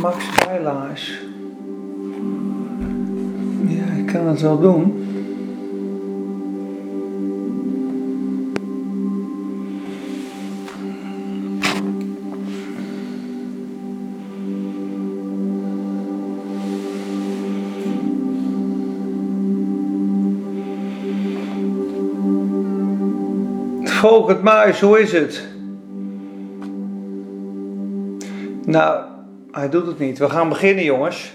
Max Bijlaars. Ja, ik kan het wel doen. het Maas, hoe is het? Nou, hij doet het niet. We gaan beginnen, jongens.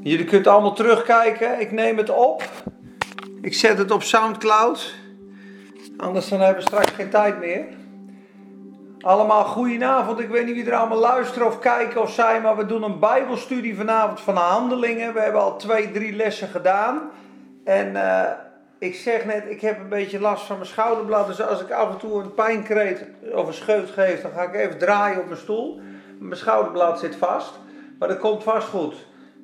Jullie kunt allemaal terugkijken. Ik neem het op. Ik zet het op Soundcloud. Anders dan hebben we straks geen tijd meer. Allemaal goedenavond. Ik weet niet wie er allemaal luisteren of kijken of zijn, maar we doen een Bijbelstudie vanavond van de handelingen. We hebben al twee, drie lessen gedaan. En uh, ik zeg net, ik heb een beetje last van mijn schouderblad. Dus als ik af en toe een pijnkreet of een scheut geef, dan ga ik even draaien op mijn stoel. Mijn schouderblad zit vast. Maar dat komt vast goed.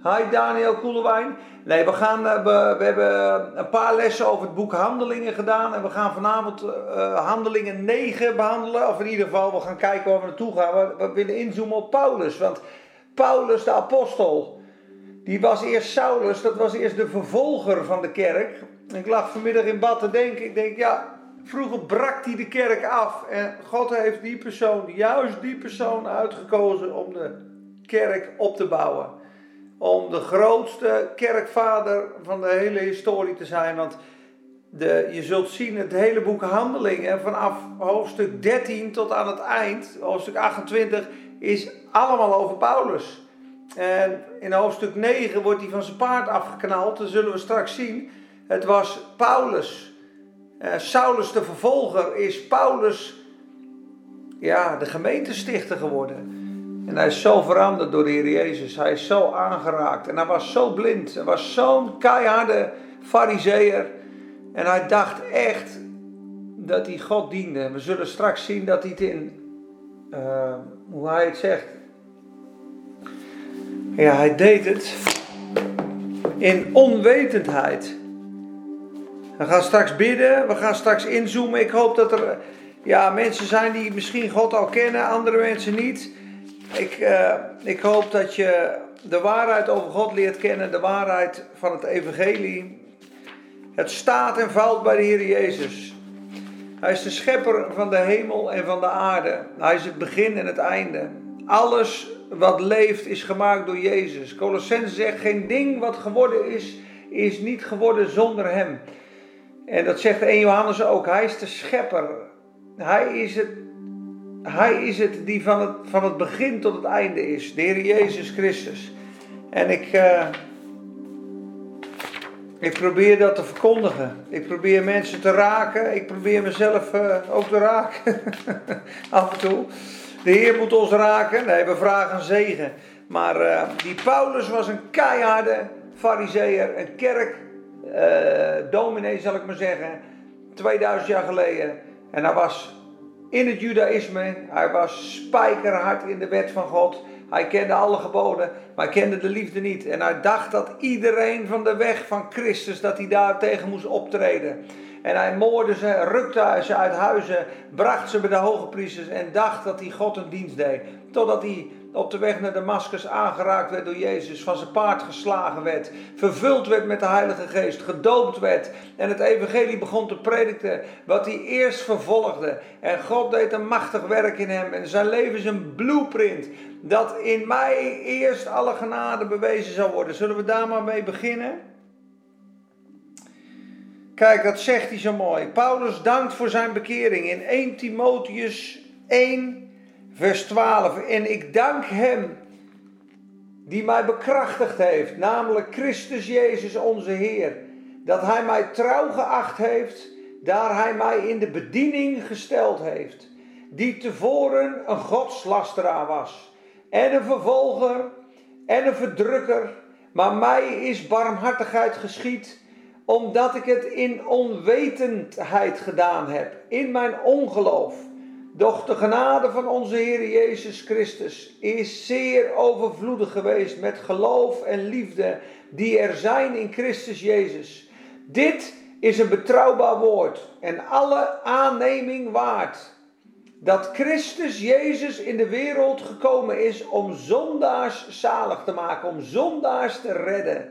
Hi Daniel Koelewijn. Nee, we, gaan, eh, we, we, hebben een paar lessen over het boek Handelingen gedaan. En we gaan vanavond uh, Handelingen 9 behandelen. Of in ieder geval, we gaan kijken waar we naartoe gaan. We, we willen inzoomen op Paulus. Want Paulus, de apostel, die was eerst Saulus. Dat was eerst de vervolger van de kerk. Ik lag vanmiddag in bad te denken. Ik denk, ja, vroeger brak hij de kerk af. En God heeft die persoon, juist die persoon uitgekozen om de kerk op te bouwen. Om de grootste kerkvader van de hele historie te zijn. Want de, je zult zien, het hele boek Handelingen, vanaf hoofdstuk 13 tot aan het eind, hoofdstuk 28, is allemaal over Paulus. En in hoofdstuk 9 wordt hij van zijn paard afgeknald, dat zullen we straks zien. Het was Paulus. Uh, Saulus de vervolger is Paulus, ja, de gemeentestichter geworden. En hij is zo veranderd door de Heer Jezus. Hij is zo aangeraakt. En hij was zo blind. Hij was zo'n keiharde fariseer. En hij dacht echt dat hij God diende. We zullen straks zien dat hij het in, uh, hoe hij het zegt. Ja, hij deed het in onwetendheid. We gaan straks bidden, we gaan straks inzoomen. Ik hoop dat er ja, mensen zijn die misschien God al kennen, andere mensen niet. Ik, uh, ik hoop dat je de waarheid over God leert kennen, de waarheid van het evangelie. Het staat en valt bij de Heer Jezus. Hij is de schepper van de hemel en van de aarde. Hij is het begin en het einde. Alles wat leeft is gemaakt door Jezus. Colossense zegt: geen ding wat geworden is, is niet geworden zonder Hem. En dat zegt 1 Johannes ook. Hij is de schepper. Hij is het, hij is het die van het, van het begin tot het einde is. De Heer Jezus Christus. En ik, uh, ik probeer dat te verkondigen. Ik probeer mensen te raken. Ik probeer mezelf uh, ook te raken. Af en toe. De Heer moet ons raken. Nee, we vragen zegen. Maar uh, die Paulus was een keiharde fariseer, een kerk uh, dominee, zal ik maar zeggen, 2000 jaar geleden. En hij was in het judaïsme, hij was spijkerhard in de wet van God. Hij kende alle geboden, maar hij kende de liefde niet. En hij dacht dat iedereen van de weg van Christus, dat hij daar tegen moest optreden. En hij moorde ze, rukte ze uit huizen, bracht ze bij de hoge priesters en dacht dat hij God een dienst deed. Totdat hij op de weg naar Damascus aangeraakt werd door Jezus, van zijn paard geslagen werd, vervuld werd met de Heilige Geest, gedoopt werd en het evangelie begon te prediken, wat hij eerst vervolgde. En God deed een machtig werk in hem en zijn leven is een blueprint dat in mij eerst alle genade bewezen zou worden. Zullen we daar maar mee beginnen? Kijk, dat zegt hij zo mooi. Paulus dankt voor zijn bekering in 1 Timotheus 1 vers 12. En ik dank Hem die mij bekrachtigd heeft, namelijk Christus Jezus onze Heer, dat Hij mij trouw geacht heeft, daar Hij mij in de bediening gesteld heeft, die tevoren een godslasteraar was, en een vervolger, en een verdrukker, maar mij is barmhartigheid geschied, omdat ik het in onwetendheid gedaan heb, in mijn ongeloof. Doch de genade van onze Heer Jezus Christus is zeer overvloedig geweest met geloof en liefde die er zijn in Christus Jezus. Dit is een betrouwbaar woord en alle aanneming waard. dat Christus Jezus in de wereld gekomen is om zondaars zalig te maken, om zondaars te redden.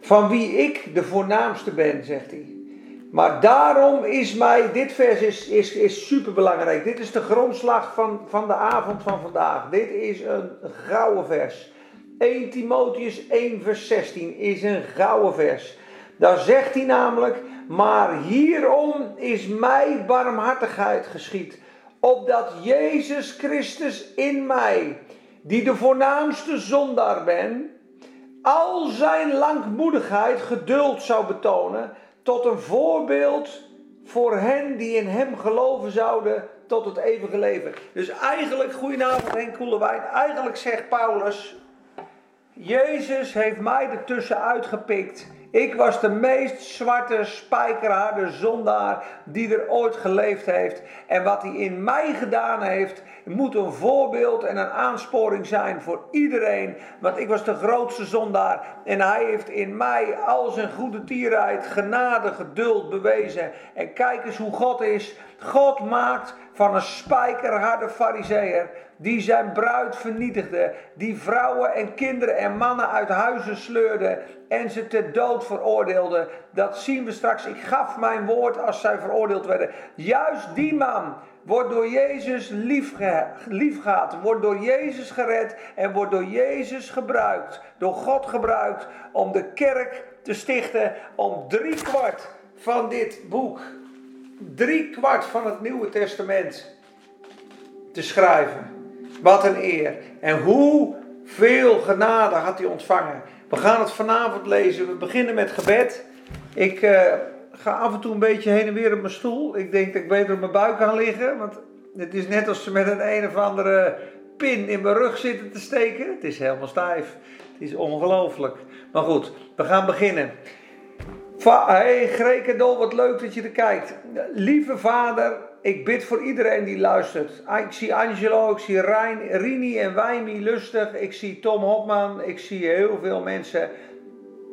Van wie ik de voornaamste ben, zegt hij. Maar daarom is mij, dit vers is, is, is super belangrijk. Dit is de grondslag van, van de avond van vandaag. Dit is een gouden vers. 1 Timotheus 1 vers 16 is een gouden vers. Daar zegt hij namelijk, maar hierom is mij barmhartigheid geschied, opdat Jezus Christus in mij, die de voornaamste zondaar ben, al zijn langmoedigheid geduld zou betonen, tot een voorbeeld voor hen die in hem geloven zouden tot het eeuwige leven. Dus eigenlijk, goedenavond Henk Koelewijn, eigenlijk zegt Paulus, Jezus heeft mij ertussen uitgepikt ik was de meest zwarte, spijkerharde zondaar die er ooit geleefd heeft. En wat hij in mij gedaan heeft, moet een voorbeeld en een aansporing zijn voor iedereen. Want ik was de grootste zondaar. En hij heeft in mij al zijn goede tierheid, genade, geduld bewezen. En kijk eens hoe God is. God maakt van een spijkerharde fariseer die zijn bruid vernietigde, die vrouwen en kinderen en mannen uit huizen sleurde en ze ter dood veroordeelde. Dat zien we straks. Ik gaf mijn woord als zij veroordeeld werden. Juist die man wordt door Jezus liefgehad, wordt door Jezus gered en wordt door Jezus gebruikt, door God gebruikt om de kerk te stichten, om drie kwart van dit boek, drie kwart van het Nieuwe Testament te schrijven. Wat een eer. En hoeveel genade had hij ontvangen. We gaan het vanavond lezen. We beginnen met gebed. Ik uh, ga af en toe een beetje heen en weer op mijn stoel. Ik denk dat ik beter op mijn buik kan liggen. Want het is net als ze met een een of andere pin in mijn rug zitten te steken. Het is helemaal stijf. Het is ongelooflijk. Maar goed, we gaan beginnen. Hey Grekendol, wat leuk dat je er kijkt. Lieve vader, ik bid voor iedereen die luistert. Ah, ik zie Angelo, ik zie Rijn, Rini en Wijmi lustig. Ik zie Tom Hopman, ik zie heel veel mensen.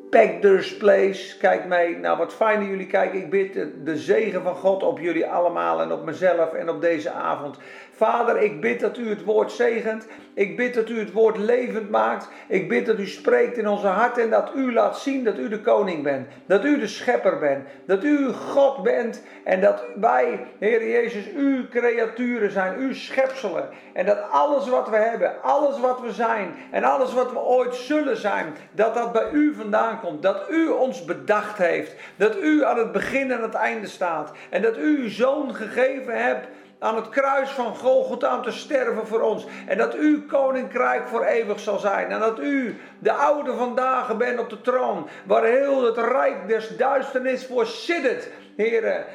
Packers Place, kijk mee. Nou, wat fijn dat jullie kijken. Ik bid de zegen van God op jullie allemaal en op mezelf en op deze avond. Vader, ik bid dat u het woord zegent. Ik bid dat u het woord levend maakt. Ik bid dat u spreekt in onze harten en dat u laat zien dat u de koning bent. Dat u de schepper bent. Dat u God bent en dat wij, Heer Jezus, uw creaturen zijn, uw schepselen. En dat alles wat we hebben, alles wat we zijn en alles wat we ooit zullen zijn, dat dat bij u vandaan komt. Dat u ons bedacht heeft. Dat u aan het begin en het einde staat. En dat u uw zoon gegeven hebt aan het kruis van Golgotha om te sterven voor ons. En dat uw koninkrijk voor eeuwig zal zijn. En dat u de oude vandaag bent op de troon. Waar heel het rijk des duisternis voor siddert. Heren,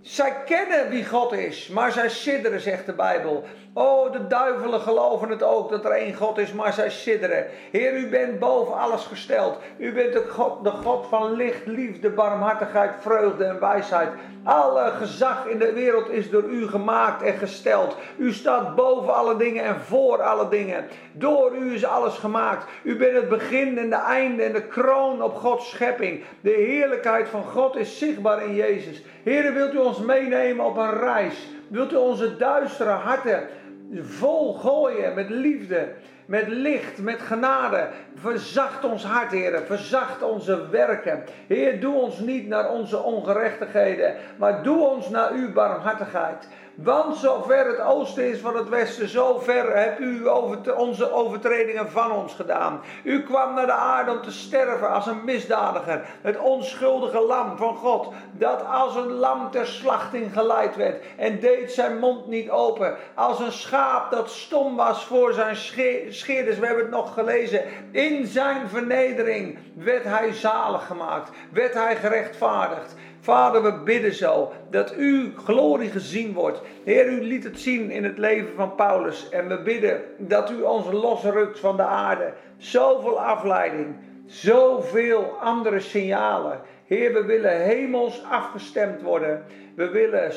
zij kennen wie God is, maar zij sidderen, zegt de Bijbel. Oh, de duivelen geloven het ook dat er één God is, maar zij sidderen. Heer, u bent boven alles gesteld. U bent de God, de God van licht, liefde, barmhartigheid, vreugde en wijsheid. Alle gezag in de wereld is door u gemaakt en gesteld. U staat boven alle dingen en voor alle dingen. Door u is alles gemaakt. U bent het begin en de einde en de kroon op Gods schepping. De heerlijkheid van God is zichtbaar in Jezus. Heer, wilt u ons meenemen op een reis? Wilt u onze duistere harten vol gooien met liefde, met licht, met genade. Verzacht ons hart, Heer. Verzacht onze werken. Heer, doe ons niet naar onze ongerechtigheden, maar doe ons naar uw barmhartigheid. Want zover het oosten is van het westen, zover hebt u over onze overtredingen van ons gedaan. U kwam naar de aarde om te sterven als een misdadiger. Het onschuldige lam van God, dat als een lam ter slachting geleid werd en deed zijn mond niet open. Als een schaap dat stom was voor zijn scheerders. We hebben het nog gelezen. In zijn vernedering werd hij zalig gemaakt, werd hij gerechtvaardigd. Vader, we bidden zo dat uw glorie gezien wordt. Heer, u liet het zien in het leven van Paulus. En we bidden dat u ons losrukt van de aarde. Zoveel afleiding, zoveel andere signalen. Heer, we willen hemels afgestemd worden. We willen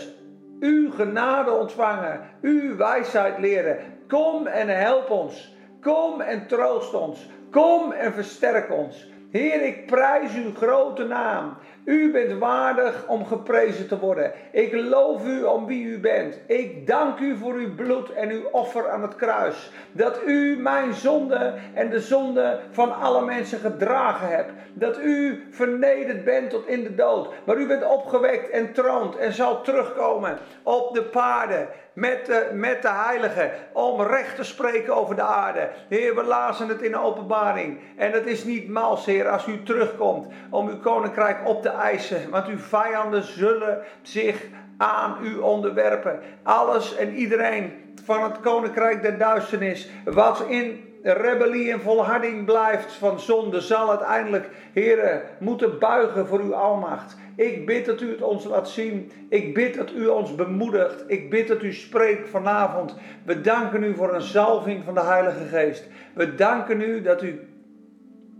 uw genade ontvangen, uw wijsheid leren. Kom en help ons. Kom en troost ons. Kom en versterk ons. Heer, ik prijs uw grote naam. U bent waardig om geprezen te worden. Ik loof u om wie u bent. Ik dank u voor uw bloed en uw offer aan het kruis. Dat u mijn zonde en de zonde van alle mensen gedragen hebt. Dat u vernederd bent tot in de dood. Maar u bent opgewekt en troont en zal terugkomen op de paarden met de, met de heiligen om recht te spreken over de aarde. Heer, we lazen het in de openbaring. En het is niet mals, Heer, als u terugkomt om uw koninkrijk op te eisen. Want uw vijanden zullen zich aan u onderwerpen. Alles en iedereen van het koninkrijk der duisternis, wat in rebellie en volharding blijft van zonde, zal uiteindelijk, heren, moeten buigen voor uw almacht. Ik bid dat u het ons laat zien. Ik bid dat u ons bemoedigt. Ik bid dat u spreekt vanavond. We danken u voor een zalving van de Heilige Geest. We danken u dat u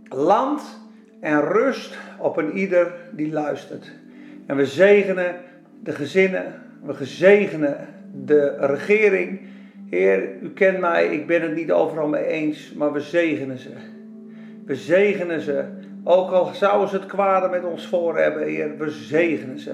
land en rust op een ieder die luistert. En we zegenen de gezinnen, we zegenen de regering. Heer, u kent mij, ik ben het niet overal mee eens, maar we zegenen ze. We zegenen ze. Ook al zouden ze het kwade met ons voor hebben, Heer, we zegenen ze.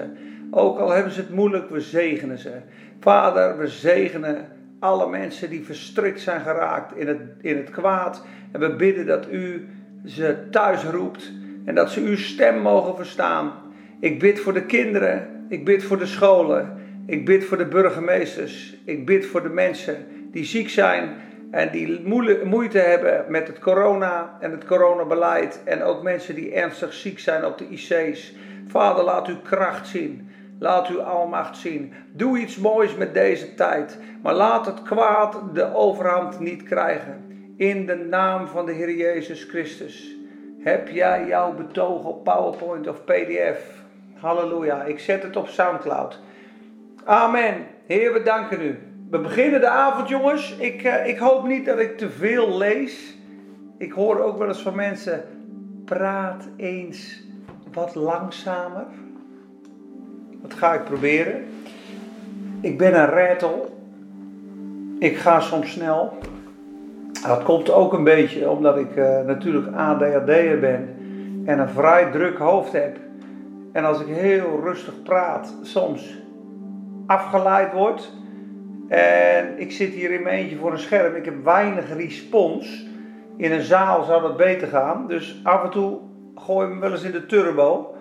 Ook al hebben ze het moeilijk, we zegenen ze. Vader, we zegenen alle mensen die verstrikt zijn geraakt in het, in het kwaad. En we bidden dat u ze thuis roept en dat ze uw stem mogen verstaan. Ik bid voor de kinderen, ik bid voor de scholen, ik bid voor de burgemeesters, ik bid voor de mensen die ziek zijn en die moeite hebben met het corona en het coronabeleid. En ook mensen die ernstig ziek zijn op de IC's. Vader, laat uw kracht zien. Laat uw almacht zien. Doe iets moois met deze tijd. Maar laat het kwaad de overhand niet krijgen. In de naam van de Heer Jezus Christus. Heb jij jouw betoog op PowerPoint of PDF? Halleluja. Ik zet het op Soundcloud. Amen. Heer, we danken u. We beginnen de avond, jongens. Ik, uh, ik hoop niet dat ik te veel lees. Ik hoor ook wel eens van mensen: praat eens wat langzamer. Dat ga ik proberen. Ik ben een rattel. Ik ga soms snel. Dat komt ook een beetje omdat ik uh, natuurlijk ADHD'er ben en een vrij druk hoofd heb. En als ik heel rustig praat, soms afgeleid word en ik zit hier in mijn eentje voor een scherm. Ik heb weinig respons. In een zaal zou dat beter gaan. Dus af en toe gooi ik me wel eens in de turbo.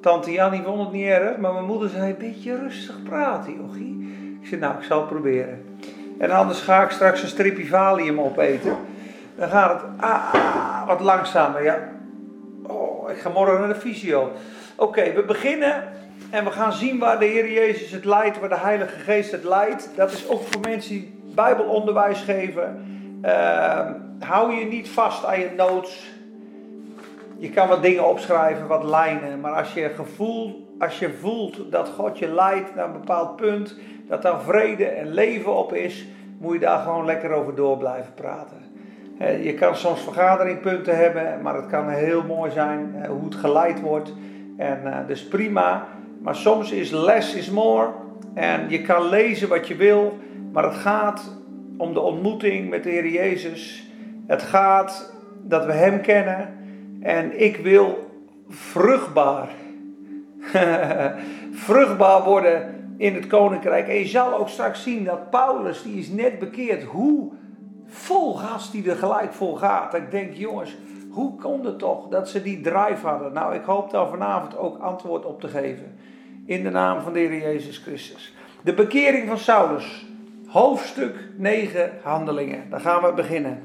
Tante Jannie vond het niet erg, maar mijn moeder zei: een beetje rustig praten, jochie. Ik zei: Nou, ik zal het proberen. En anders ga ik straks een stripje valium opeten. Dan gaat het ah, wat langzamer. Ja. Oh, ik ga morgen naar de fysio. Oké, we beginnen en we gaan zien waar de Heer Jezus het leidt, waar de Heilige Geest het leidt. Dat is ook voor mensen die Bijbelonderwijs geven. Uh, hou je niet vast aan je notes. Je kan wat dingen opschrijven, wat lijnen. Maar als je, gevoel, als je voelt dat God je leidt naar een bepaald punt, dat daar vrede en leven op is, moet je daar gewoon lekker over door blijven praten. Je kan soms vergaderingpunten hebben, maar het kan heel mooi zijn hoe het geleid wordt. En uh, dus prima. Maar soms is less is more. En je kan lezen wat je wil. Maar het gaat om de ontmoeting met de Heer Jezus. Het gaat dat we Hem kennen. En ik wil vruchtbaar. vruchtbaar worden in het koninkrijk. En je zal ook straks zien dat Paulus, die is net bekeerd, hoe vol gas die er gelijk vol gaat. Ik denk, jongens, hoe kon het toch dat ze die drive hadden? Nou, ik hoop daar vanavond ook antwoord op te geven. In de naam van de Heer Jezus Christus. De bekering van Saulus. Hoofdstuk 9 handelingen. Daar gaan we beginnen.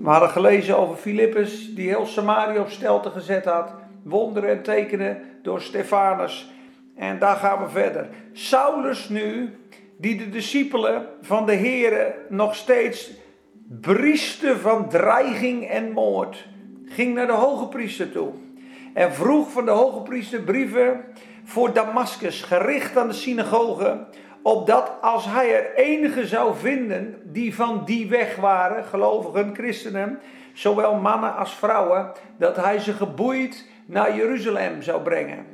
We hadden gelezen over Filippus, die heel Samaria op stelte gezet had. Wonderen en tekenen door Stefanus. En daar gaan we verder. Saulus nu, die de discipelen van de Heer nog steeds brieste van dreiging en moord, ging naar de hoge priester toe. En vroeg van de hoge priester brieven voor Damascus, gericht aan de synagoge, opdat als hij er enige zou vinden die van die weg waren, gelovigen, christenen, zowel mannen als vrouwen, dat hij ze geboeid naar Jeruzalem zou brengen.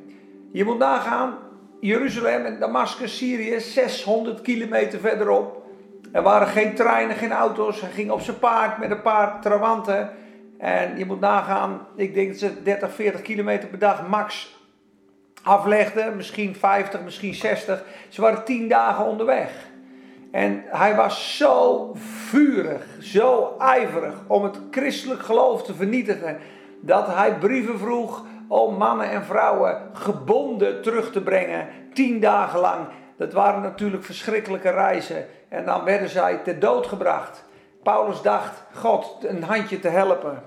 Je moet nagaan, Jeruzalem en Damascus, Syrië, 600 kilometer verderop. Er waren geen treinen, geen auto's. Hij ging op zijn paard met een paar trawanten. En je moet nagaan, ik denk dat ze 30, 40 kilometer per dag max aflegde, misschien 50, misschien 60. Ze waren 10 dagen onderweg. En hij was zo vurig, zo ijverig om het christelijk geloof te vernietigen, dat hij brieven vroeg om mannen en vrouwen gebonden terug te brengen, tien dagen lang. Dat waren natuurlijk verschrikkelijke reizen. En dan werden zij ter dood gebracht. Paulus dacht God een handje te helpen.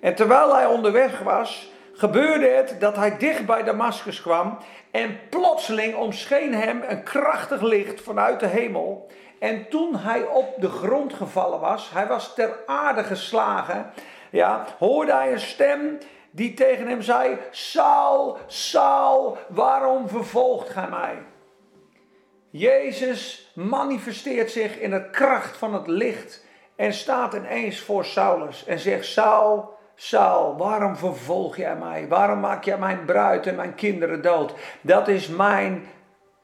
En terwijl hij onderweg was, gebeurde het dat hij dicht bij Damascus kwam. En plotseling omscheen hem een krachtig licht vanuit de hemel. En toen hij op de grond gevallen was, hij was ter aarde geslagen, ja, hoorde hij een stem die tegen hem zei: Saul, Saul, waarom vervolgt gij mij? Jezus manifesteert zich in de kracht van het licht en staat ineens voor Saulus en zegt: Saul, Saul, waarom vervolg jij mij? Waarom maak jij mijn bruid en mijn kinderen dood? Dat is mijn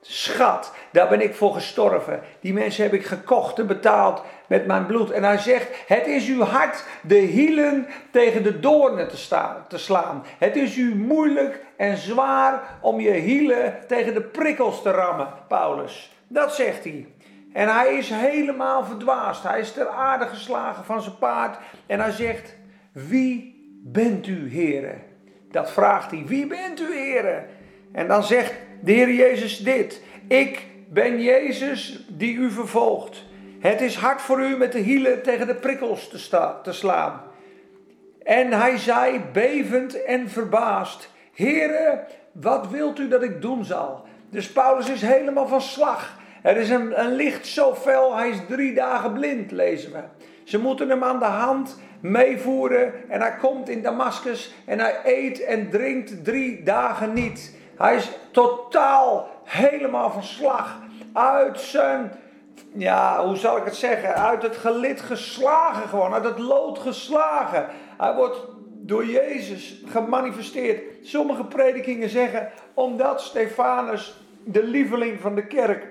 schat. Daar ben ik voor gestorven. Die mensen heb ik gekocht en betaald met mijn bloed. En hij zegt: Het is uw hart de hielen tegen de doornen te, te slaan. Het is u moeilijk en zwaar om je hielen tegen de prikkels te rammen, Paulus. Dat zegt hij. En hij is helemaal verdwaasd. Hij is ter aarde geslagen van zijn paard. En hij zegt: Wie bent u, heren? Dat vraagt hij. Wie bent u, heren? En dan zegt de Heer Jezus dit. Ik ben Jezus die u vervolgt. Het is hard voor u met de hielen tegen de prikkels te, te slaan. En hij zei, bevend en verbaasd: Heere, wat wilt u dat ik doen zal? Dus Paulus is helemaal van slag. Er is een, een licht zo fel, hij is drie dagen blind, lezen we. Ze moeten hem aan de hand meevoeren en hij komt in Damascus en hij eet en drinkt drie dagen niet. Hij is totaal helemaal van slag. Uit zijn, ja, hoe zal ik het zeggen? Uit het gelid geslagen gewoon. Uit het lood geslagen. Hij wordt door Jezus gemanifesteerd. Sommige predikingen zeggen, omdat Stefanus, de lieveling van de kerk,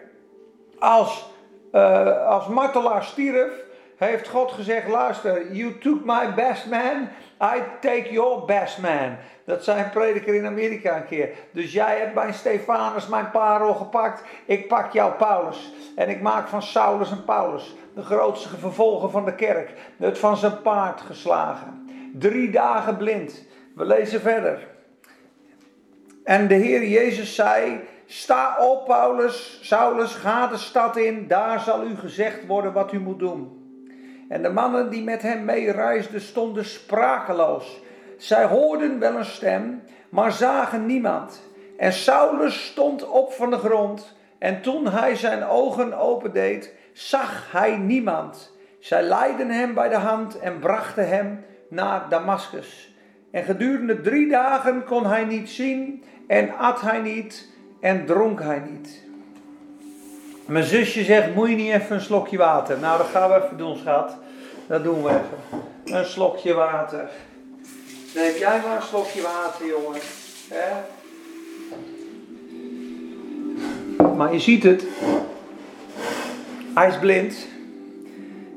als, uh, als martelaar stierf, heeft God gezegd: luister, you took my best man, I take your best man. Dat zei een prediker in Amerika een keer. Dus jij hebt mijn Stefanus, mijn parel gepakt. Ik pak jouw Paulus. En ik maak van Saulus een Paulus. De grootste vervolger van de kerk. Het van zijn paard geslagen. Drie dagen blind. We lezen verder. En de Heer Jezus zei: Sta op, Paulus, Saulus, ga de stad in. Daar zal u gezegd worden wat u moet doen. En de mannen die met hem meereisden stonden sprakeloos. Zij hoorden wel een stem, maar zagen niemand. En Saulus stond op van de grond. En toen hij zijn ogen opendeed, zag hij niemand. Zij leidden hem bij de hand en brachten hem naar Damascus. En gedurende drie dagen kon hij niet zien en at hij niet en dronk hij niet. Mijn zusje zegt, moet je niet even een slokje water? Nou, dat gaan we even doen, schat. Dat doen we even. Een slokje water. Neem jij maar een slokje water, jongen. Maar je ziet het. Hij is blind.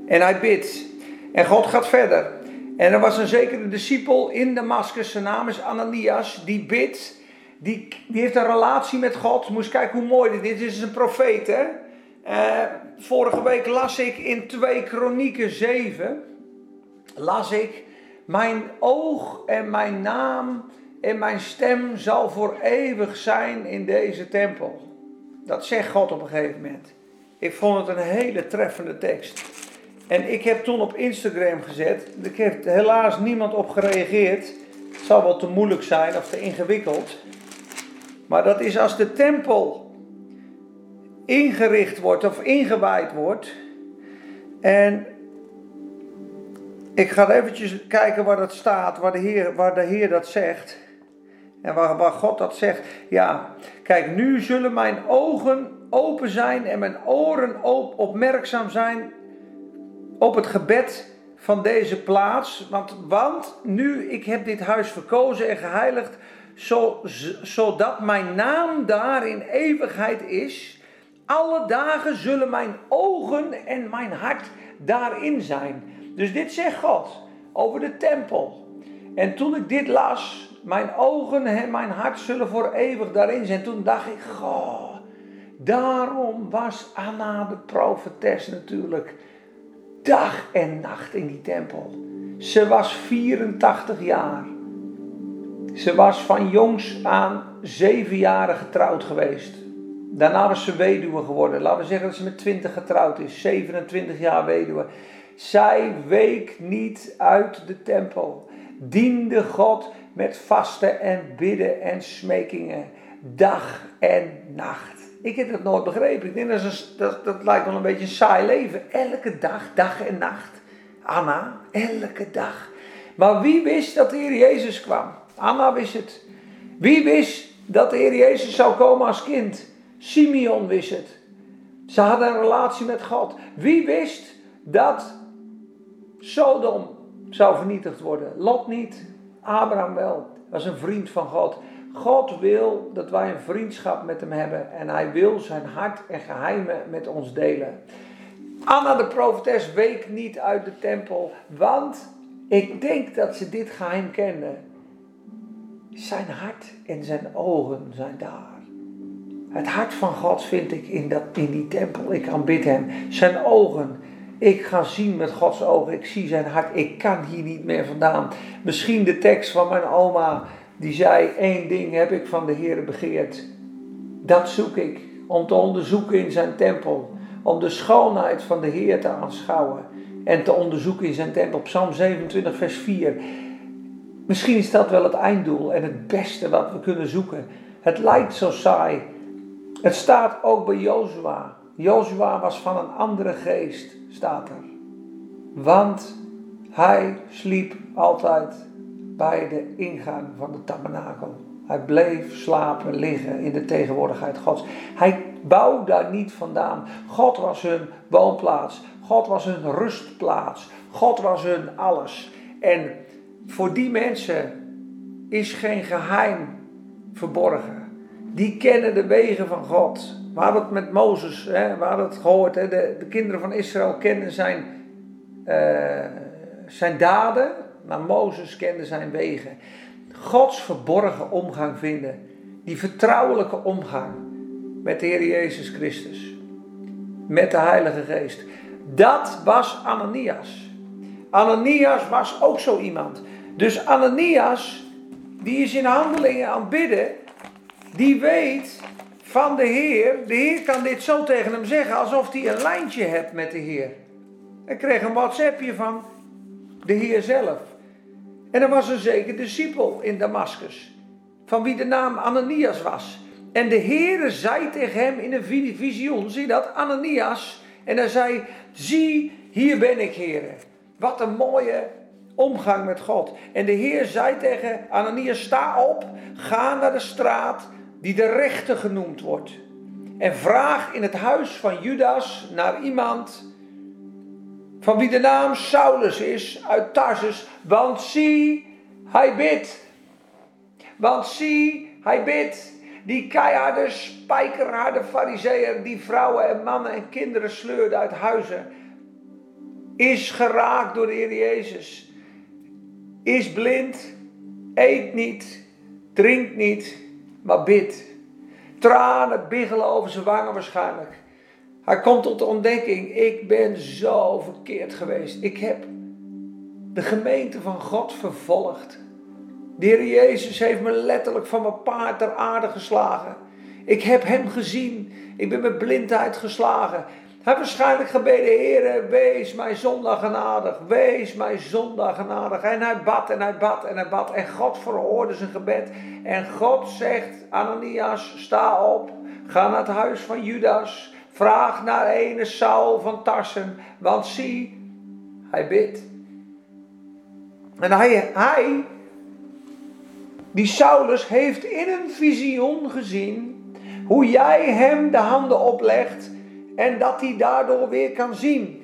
En hij bidt. En God gaat verder. En er was een zekere discipel in Damascus. Zijn naam is Ananias. Die bidt. Die, die heeft een relatie met God. Moest kijken hoe mooi dit is. Dit is een profeet, hè. Uh, vorige week las ik in 2 Kronieken 7. Las ik mijn oog en mijn naam en mijn stem zal voor eeuwig zijn in deze tempel. Dat zegt God op een gegeven moment. Ik vond het een hele treffende tekst. En ik heb toen op Instagram gezet. Ik heb helaas niemand op gereageerd. Het zal wel te moeilijk zijn of te ingewikkeld. Maar dat is als de tempel ingericht wordt of ingewaaid wordt. En ik ga eventjes kijken waar dat staat, waar de Heer, waar de Heer dat zegt. En waar, God dat zegt. Ja, kijk, nu zullen mijn ogen open zijn en mijn oren op, opmerkzaam zijn op het gebed van deze plaats. Want, want nu, ik heb dit huis verkozen en geheiligd, zo, zodat mijn naam daar in eeuwigheid is. Alle dagen zullen mijn ogen en mijn hart daarin zijn. Dus dit zegt God over de tempel. En toen ik dit las, mijn ogen en mijn hart zullen voor eeuwig daarin zijn. Toen dacht ik, goh, daarom was Anna de profetes natuurlijk dag en nacht in die tempel. Ze was 84 jaar. Ze was van jongs aan zeven jaren getrouwd geweest. Daarna was ze weduwe geworden. Laten we zeggen dat ze met 20 getrouwd is. 27 jaar weduwe. Zij week niet uit de tempel. Diende God met vasten en bidden en smekingen. Dag en nacht. Ik heb dat nooit begrepen. Ik denk dat, dat, dat lijkt wel een beetje een saai leven. Elke dag, dag en nacht. Anna, elke dag. Maar wie wist dat de Heer Jezus kwam? Anna wist het. Wie wist dat de Heer Jezus zou komen als kind? Simeon wist het. Ze hadden een relatie met God. Wie wist dat Sodom zou vernietigd worden? Lot niet, Abraham wel. Was een vriend van God. God wil dat wij een vriendschap met hem hebben en hij wil zijn hart en geheimen met ons delen. Anna de profetes week niet uit de tempel, want ik denk dat ze dit geheim kende. Zijn hart en zijn ogen zijn daar. Het hart van God vind ik in, dat, in die tempel. Ik aanbid hem. Zijn ogen. Ik ga zien met Gods ogen. Ik zie zijn hart. Ik kan hier niet meer vandaan. Misschien de tekst van mijn oma. Die zei: één ding heb ik van de Heer begeerd. Dat zoek ik. Om te onderzoeken in zijn tempel. Om de schoonheid van de Heer te aanschouwen. En te onderzoeken in zijn tempel. Psalm 27, vers 4. Misschien is dat wel het einddoel en het beste wat we kunnen zoeken. Het lijkt zo saai. Het staat ook bij Jozua. Jozua was van een andere geest, staat er. Want hij sliep altijd bij de ingang van de tabernakel. Hij bleef slapen, liggen in de tegenwoordigheid Gods. Hij bouwde daar niet vandaan. God was hun woonplaats. God was hun rustplaats. God was hun alles. En voor die mensen is geen geheim verborgen. Die kennen de wegen van God. We hadden het met Mozes, hè, we het gehoord. Hè, de, de kinderen van Israël kenden zijn, uh, zijn daden, maar Mozes kende zijn wegen. Gods verborgen omgang vinden. Die vertrouwelijke omgang met de Heer Jezus Christus. Met de Heilige Geest. Dat was Ananias. Ananias was ook zo iemand. Dus Ananias, die is in handelingen aan het bidden, die weet van de Heer, de Heer kan dit zo tegen hem zeggen alsof hij een lijntje hebt met de Heer. Hij kreeg een WhatsAppje van de Heer zelf. En er was een zeker discipel in Damascus, van wie de naam Ananias was. En de Heer zei tegen hem in een visioen, zie dat, Ananias. En hij zei, zie, hier ben ik, Heer. Wat een mooie omgang met God. En de Heer zei tegen Ananias: Sta op, ga naar de straat die de rechte genoemd wordt. En vraag in het huis van Judas naar iemand van wie de naam Saulus is uit Tarsus. Want zie, hij bidt. Want zie, hij bidt. Die keiharde, spijkerharde fariseer die vrouwen en mannen en kinderen sleurde uit huizen, is geraakt door de Heer Jezus is blind, eet niet, drinkt niet, maar bidt. Tranen biggelen over zijn wangen waarschijnlijk. Hij komt tot de ontdekking, ik ben zo verkeerd geweest. Ik heb de gemeente van God vervolgd. De Heer Jezus heeft me letterlijk van mijn paard ter aarde geslagen. Ik heb hem gezien. Ik ben met blindheid geslagen. Hij waarschijnlijk gebeden, Heer, wees mij zondag genadig, wees mij zondag genadig. En hij bad en hij bad en hij bad en God verhoorde zijn gebed. En God zegt, Ananias, sta op, ga naar het huis van Judas, vraag naar ene Saul van Tarsen, want zie, hij bidt. En hij, hij, die Saulus, heeft in een visioen gezien hoe jij hem de handen oplegt en dat hij daardoor weer kan zien.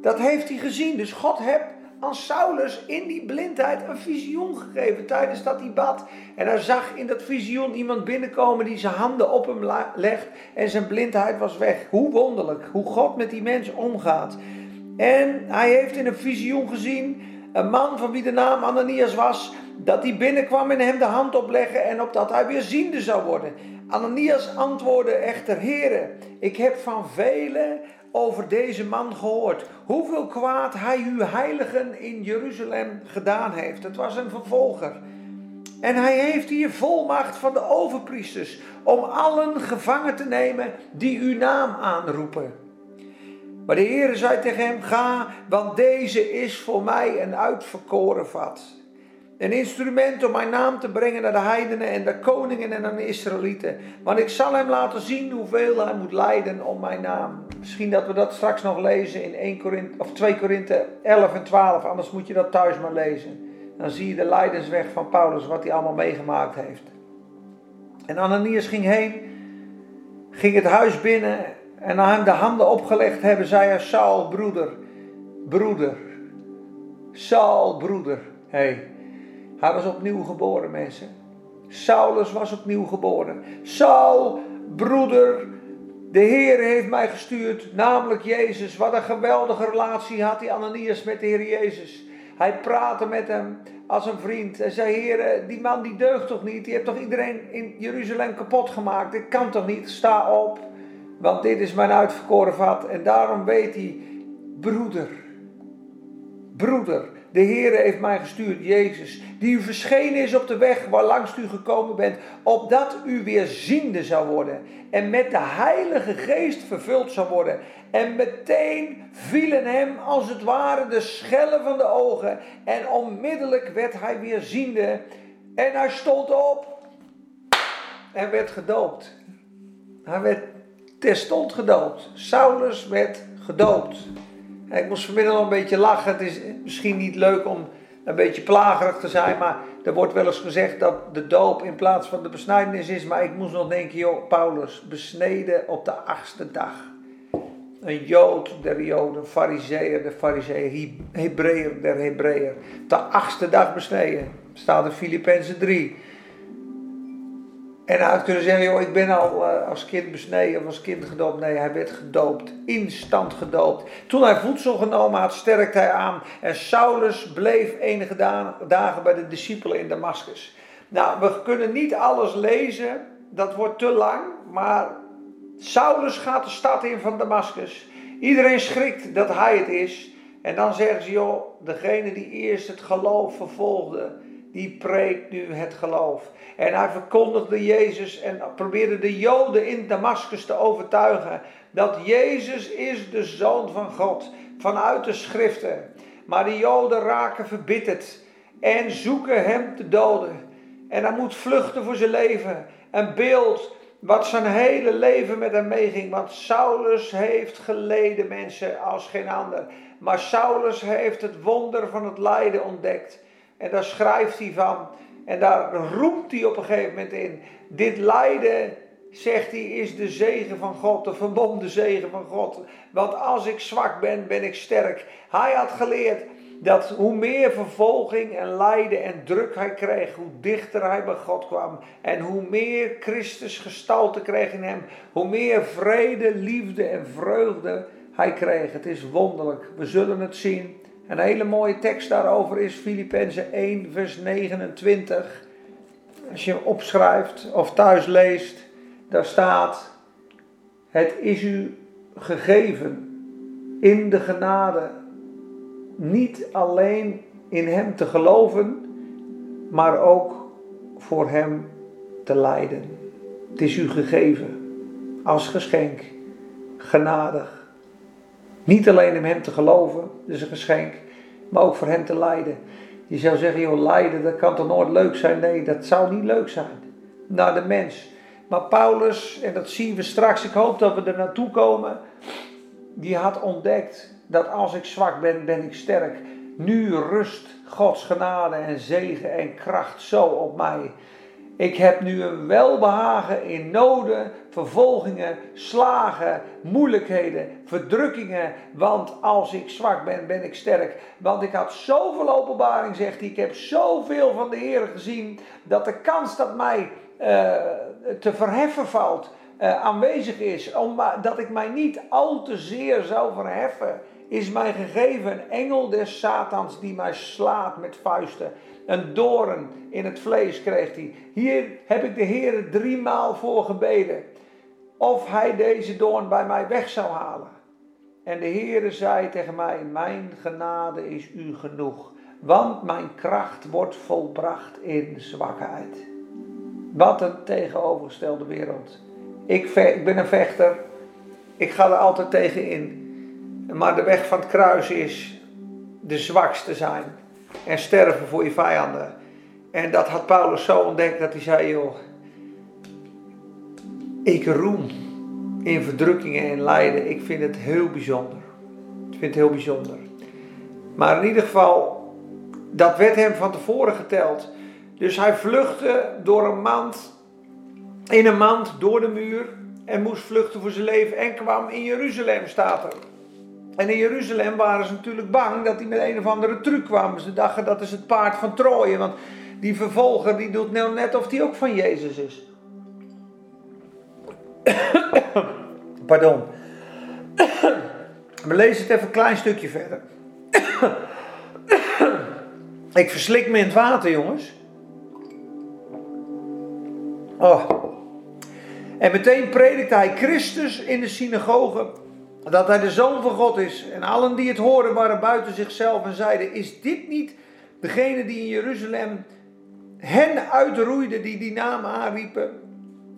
Dat heeft hij gezien. Dus God heeft aan Saulus in die blindheid een visioen gegeven tijdens dat hij bad. En hij zag in dat visioen iemand binnenkomen die zijn handen op hem legt en zijn blindheid was weg. Hoe wonderlijk, hoe God met die mens omgaat. En hij heeft in een visioen gezien een man van wie de naam Ananias was, dat die binnenkwam en hem de hand opleggen en opdat hij weer ziende zou worden. Ananias antwoordde echter, heren, ik heb van velen over deze man gehoord. Hoeveel kwaad hij uw heiligen in Jeruzalem gedaan heeft. Het was een vervolger. En hij heeft hier volmacht van de overpriesters om allen gevangen te nemen die uw naam aanroepen. Maar de Heer zei tegen hem: Ga, want deze is voor mij een uitverkoren vat. Een instrument om mijn naam te brengen naar de heidenen en de koningen en aan de Israëlieten. Want ik zal hem laten zien hoeveel hij moet lijden om mijn naam. Misschien dat we dat straks nog lezen in 1 Korinthe, of 2 Korinthe 11 en 12. Anders moet je dat thuis maar lezen. Dan zie je de lijdensweg van Paulus, wat hij allemaal meegemaakt heeft. En Ananias ging heen, ging het huis binnen en na hem de handen opgelegd hebben, zei hij: Saul, broeder, broeder, Saul, broeder. Hey, hij was opnieuw geboren, mensen. Saulus was opnieuw geboren. Saul, broeder, de Heer heeft mij gestuurd, namelijk Jezus. Wat een geweldige relatie had die Ananias met de Heer Jezus. Hij praatte met hem als een vriend. Hij zei: Heer, die man die deugt toch niet? Die heeft toch iedereen in Jeruzalem kapot gemaakt? Dit kan toch niet? Sta op, want dit is mijn uitverkoren vat. En daarom weet hij, broeder, broeder, de Heer heeft mij gestuurd, Jezus, die u verschenen is op de weg waar langs u gekomen bent, opdat u weer ziende zou worden en met de Heilige Geest vervuld zou worden. En meteen vielen hem als het ware de schellen van de ogen en onmiddellijk werd hij weer ziende en hij stond op en werd gedoopt. Hij werd terstond gedoopt. Saulus werd gedoopt. Ik moest vanmiddag een beetje lachen. Het is misschien niet leuk om een beetje plagerig te zijn, maar er wordt wel eens gezegd dat de doop in plaats van de besnijdenis is. Maar ik moest nog denken, joh, Paulus, besneden op de achtste dag. Een Jood der Joden, Fariseer der Fariseeën, Hebreeër der Hebreeër. De achtste dag besneden, staat in Filippenzen 3. En hij had kunnen zeggen, joh, ik ben al uh, als kind besneden of als kind gedoopt. Nee, hij werd gedoopt, instant gedoopt. Toen hij voedsel genomen had, sterkte hij aan. En Saulus bleef enige dagen bij de discipelen in Damascus. Nou, we kunnen niet alles lezen, dat wordt te lang. Maar Saulus gaat de stad in van Damascus. Iedereen schrikt dat hij het is. En dan zeggen ze, joh, degene die eerst het geloof vervolgde, die preekt nu het geloof. En hij verkondigde Jezus en probeerde de Joden in Damascus te overtuigen dat Jezus is de Zoon van God vanuit de schriften. Maar de Joden raken verbitterd en zoeken hem te doden. En hij moet vluchten voor zijn leven. Een beeld wat zijn hele leven met hem meeging. Want Saulus heeft geleden mensen als geen ander. Maar Saulus heeft het wonder van het lijden ontdekt. En daar schrijft hij van. En daar roept hij op een gegeven moment in. Dit lijden, zegt hij, is de zegen van God, de verbonden zegen van God. Want als ik zwak ben, ben ik sterk. Hij had geleerd dat hoe meer vervolging en lijden en druk hij kreeg, hoe dichter hij bij God kwam. En hoe meer Christus gestalte kreeg in hem, hoe meer vrede, liefde en vreugde hij kreeg. Het is wonderlijk. We zullen het zien. Een hele mooie tekst daarover is Filippenzen 1, vers 29. Als je hem opschrijft of thuis leest, daar staat: Het is u gegeven in de genade, niet alleen in Hem te geloven, maar ook voor Hem te lijden. Het is u gegeven als geschenk, genadig. Niet alleen om hem te geloven, is een geschenk, maar ook voor hem te lijden. Je zou zeggen, joh, lijden, dat kan toch nooit leuk zijn? Nee, dat zou niet leuk zijn. Naar de mens. Maar Paulus, en dat zien we straks, ik hoop dat we er naartoe komen, die had ontdekt dat als ik zwak ben, ben ik sterk. Nu rust Gods genade en zegen en kracht zo op mij. Ik heb nu een welbehagen in noden, vervolgingen, slagen, moeilijkheden, verdrukkingen. Want als ik zwak ben, ben ik sterk. Want ik had zoveel openbaring, zegt hij. Ik heb zoveel van de Heer gezien. Dat de kans dat mij uh, te verheffen valt, uh, aanwezig is. Omdat ik mij niet al te zeer zou verheffen is mij gegeven een engel des Satans die mij slaat met vuisten. Een doorn in het vlees kreeg hij. Hier heb ik de Heer driemaal voor gebeden. Of hij deze doorn bij mij weg zou halen. En de Heere zei tegen mij: Mijn genade is u genoeg, want mijn kracht wordt volbracht in zwakheid. Wat een tegenovergestelde wereld. Ik, ik ben een vechter, ik ga er altijd tegen in. Maar de weg van het kruis is de zwakste zijn en sterven voor je vijanden. En dat had Paulus zo ontdekt dat hij zei: joh, ik roem in verdrukkingen en lijden. Ik vind het heel bijzonder. Ik vind het heel bijzonder. Maar in ieder geval, dat werd hem van tevoren geteld. Dus hij vluchtte door een mand, in een mand door de muur en moest vluchten voor zijn leven en kwam in Jeruzalem, staat er. En in Jeruzalem waren ze natuurlijk bang dat hij met een of andere truc kwam. Ze dachten dat is het paard van Troje, want die vervolger die doet nou net of die ook van Jezus is. Pardon. We lezen het even een klein stukje verder. Ik verslik me in het water, jongens. Oh. En meteen predikt hij Christus in de synagoge dat hij de zoon van God is. En allen die het hoorden waren buiten zichzelf en zeiden: Is dit niet degene die in Jeruzalem hen uitroeide die die naam aanriepen?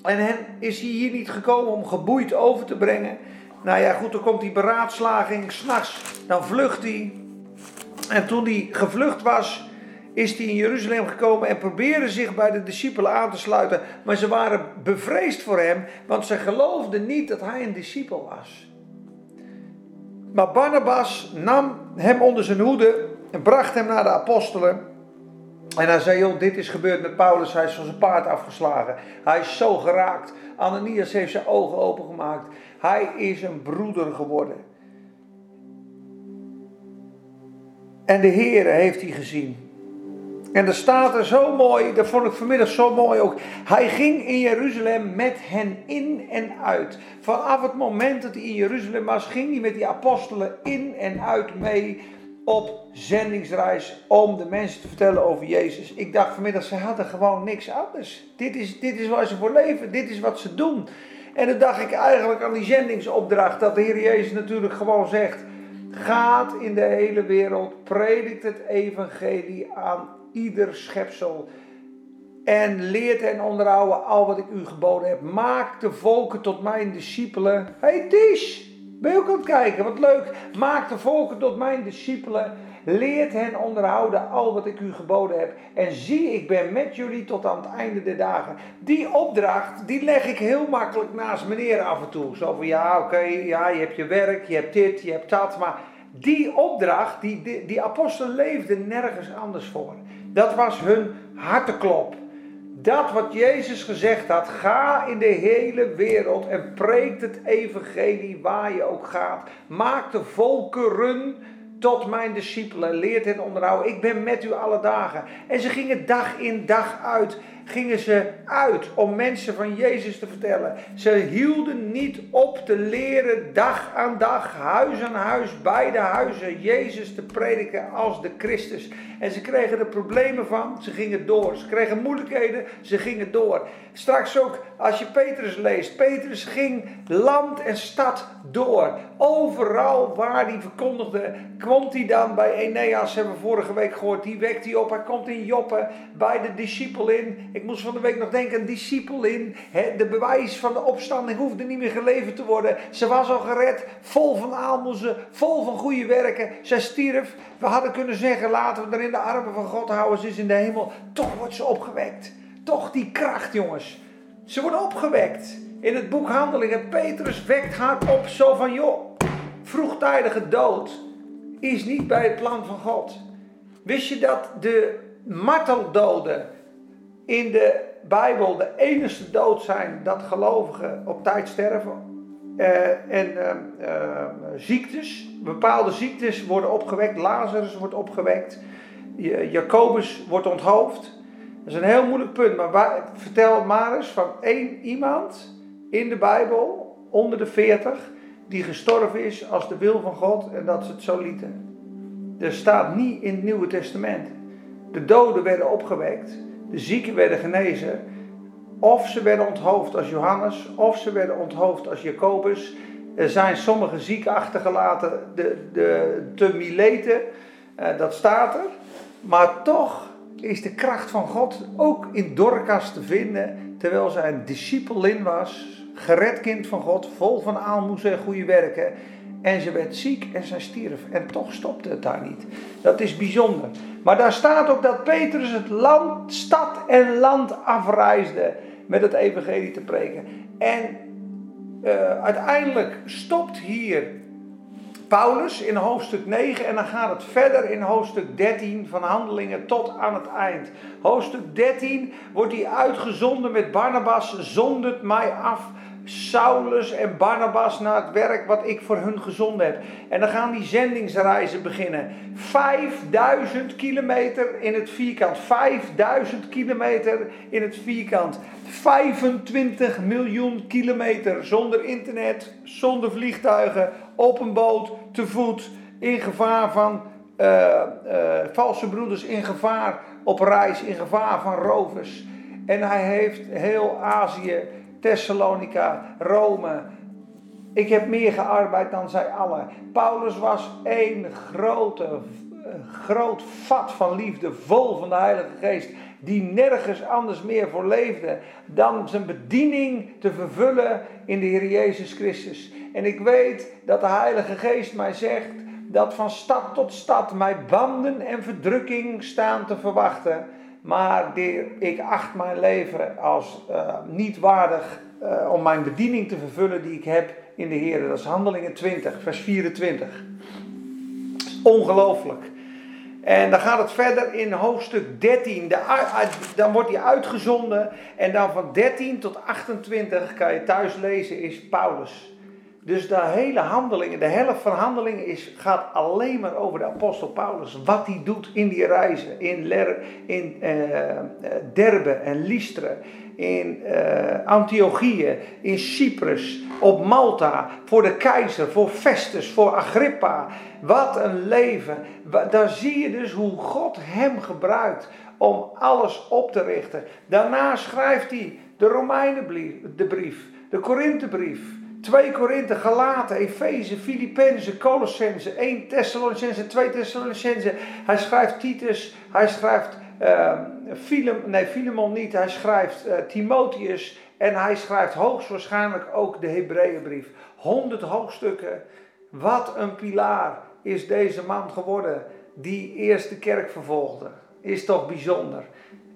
En is hij hier niet gekomen om geboeid over te brengen. Nou ja, goed, dan komt die beraadslaging. S'nachts, dan vlucht hij. En toen hij gevlucht was, is hij in Jeruzalem gekomen en probeerde zich bij de discipelen aan te sluiten. Maar ze waren bevreesd voor hem, want ze geloofden niet dat hij een discipel was. Maar Barnabas nam hem onder zijn hoede en bracht hem naar de apostelen. En hij zei, joh, dit is gebeurd met Paulus, hij is van zijn paard afgeslagen. Hij is zo geraakt. Ananias heeft zijn ogen opengemaakt. Hij is een broeder geworden. En de Heere heeft hij gezien. En er staat er zo mooi, dat vond ik vanmiddag zo mooi ook. Hij ging in Jeruzalem met hen in en uit. Vanaf het moment dat hij in Jeruzalem was, ging hij met die apostelen in en uit mee op zendingsreis om de mensen te vertellen over Jezus. Ik dacht vanmiddag, ze hadden gewoon niks anders. Dit is, dit is waar ze voor leven, dit is wat ze doen. En dan dacht ik eigenlijk aan die zendingsopdracht, dat de Heer Jezus natuurlijk gewoon zegt: Gaat in de hele wereld, predikt het evangelie aan ieder schepsel. En leert en onderhouden al wat ik u geboden heb. Maak de volken tot mijn discipelen. Hey Tish, ben je ook aan het kijken? Wat leuk. Maak de volken tot mijn discipelen. Leert hen onderhouden al wat ik u geboden heb. En zie, ik ben met jullie tot aan het einde der dagen. Die opdracht, die leg ik heel makkelijk naast meneer af en toe. Zo van, ja, oké, ja, je hebt je werk, je hebt dit, je hebt dat. Maar die opdracht, die, die, die apostelen leefden nergens anders voor. Dat was hun harteklop. Dat wat Jezus gezegd had, ga in de hele wereld en preekt het evangelie waar je ook gaat. Maak de volkeren tot mijn discipelen, leert hen onderhouden. Ik ben met u alle dagen. En ze gingen dag in dag uit gingen ze uit om mensen van Jezus te vertellen. Ze hielden niet op te leren dag aan dag, huis aan huis, beide huizen, Jezus te prediken als de Christus. En ze kregen er problemen van, ze gingen door. Ze kregen moeilijkheden, ze gingen door. Straks ook als je Petrus leest. Petrus ging land en stad door. Overal waar hij verkondigde, komt hij dan bij Eneas, hebben we vorige week gehoord. Die wekt hij op. Hij komt in Joppe bij de discipel in. Ik moest van de week nog denken, een discipel in. de bewijs van de opstanding hoefde niet meer geleverd te worden. Ze was al gered, vol van aalmoezen, vol van goede werken. Zij stierf. We hadden kunnen zeggen, laten we er in de armen van God houden. Ze is in de hemel. Toch wordt ze opgewekt. Toch die kracht, jongens. Ze wordt opgewekt. In het boek Handelingen, Petrus wekt haar op zo van, joh, vroegtijdige dood is niet bij het plan van God. Wist je dat de marteldoden in de Bijbel de enige dood zijn dat gelovigen op tijd sterven? Uh, en uh, uh, ziektes, bepaalde ziektes worden opgewekt. Lazarus wordt opgewekt. Jacobus wordt onthoofd. Dat is een heel moeilijk punt. Maar vertel maar eens van één iemand in de Bijbel, onder de 40, die gestorven is als de wil van God en dat ze het zo lieten. Er staat niet in het Nieuwe Testament. De doden werden opgewekt, zieken werden genezen, of ze werden onthoofd als Johannes, of ze werden onthoofd als Jacobus. Er zijn sommige zieken achtergelaten, de, de, te Mileten, uh, dat staat er. Maar toch is de kracht van God ook in Dorcas te vinden, terwijl zij een discipelin was, gered kind van God, vol van aalmoezen en goede werken. En ze werd ziek en zij stierf. En toch stopte het daar niet. Dat is bijzonder. Maar daar staat ook dat Petrus het land, stad en land afreisde met het evangelie te preken. En uh, uiteindelijk stopt hier Paulus in hoofdstuk 9 en dan gaat het verder in hoofdstuk 13 van Handelingen tot aan het eind. Hoofdstuk 13 wordt hij uitgezonden met Barnabas, zondert mij af Saulus en Barnabas naar het werk wat ik voor hun gezonden heb. En dan gaan die zendingsreizen beginnen. 5000 kilometer in het vierkant. 5000 kilometer in het vierkant. 25 miljoen kilometer zonder internet, zonder vliegtuigen, op een boot, te voet, in gevaar van uh, uh, valse broeders, in gevaar op reis, in gevaar van rovers. En hij heeft heel Azië Thessalonica, Rome. Ik heb meer gearbeid dan zij allen. Paulus was één grote, groot vat van liefde, vol van de Heilige Geest, die nergens anders meer voor leefde dan zijn bediening te vervullen in de Heer Jezus Christus. En ik weet dat de Heilige Geest mij zegt dat van stad tot stad mij banden en verdrukking staan te verwachten. Maar ik acht mijn leven als uh, niet waardig uh, om mijn bediening te vervullen die ik heb in de Heer. Dat is Handelingen 20, vers 24. Ongelooflijk. En dan gaat het verder in hoofdstuk 13. De, dan wordt hij uitgezonden. En dan van 13 tot 28 kan je thuis lezen is Paulus. Dus de hele handelingen, de helft van handelingen is, gaat alleen maar over de apostel Paulus. Wat hij doet in die reizen. In, Ler, in uh, Derbe en Lystra. In uh, Antiochië. In Cyprus. Op Malta. Voor de keizer. Voor Festus. Voor Agrippa. Wat een leven. Daar zie je dus hoe God hem gebruikt. Om alles op te richten. Daarna schrijft hij de Romeinenbrief. De brief. De Korinthebrief. 2 Korinthe, Galaten, Efeze, Filippenzen, Colossense, 1 Thessalonicense, 2 Thessalonicense. Hij schrijft Titus, hij schrijft uh, nee, Philemon niet, hij schrijft uh, Timotheus en hij schrijft hoogstwaarschijnlijk ook de Hebreeënbrief. 100 hoofdstukken. Wat een pilaar is deze man geworden die eerst de kerk vervolgde. Is toch bijzonder.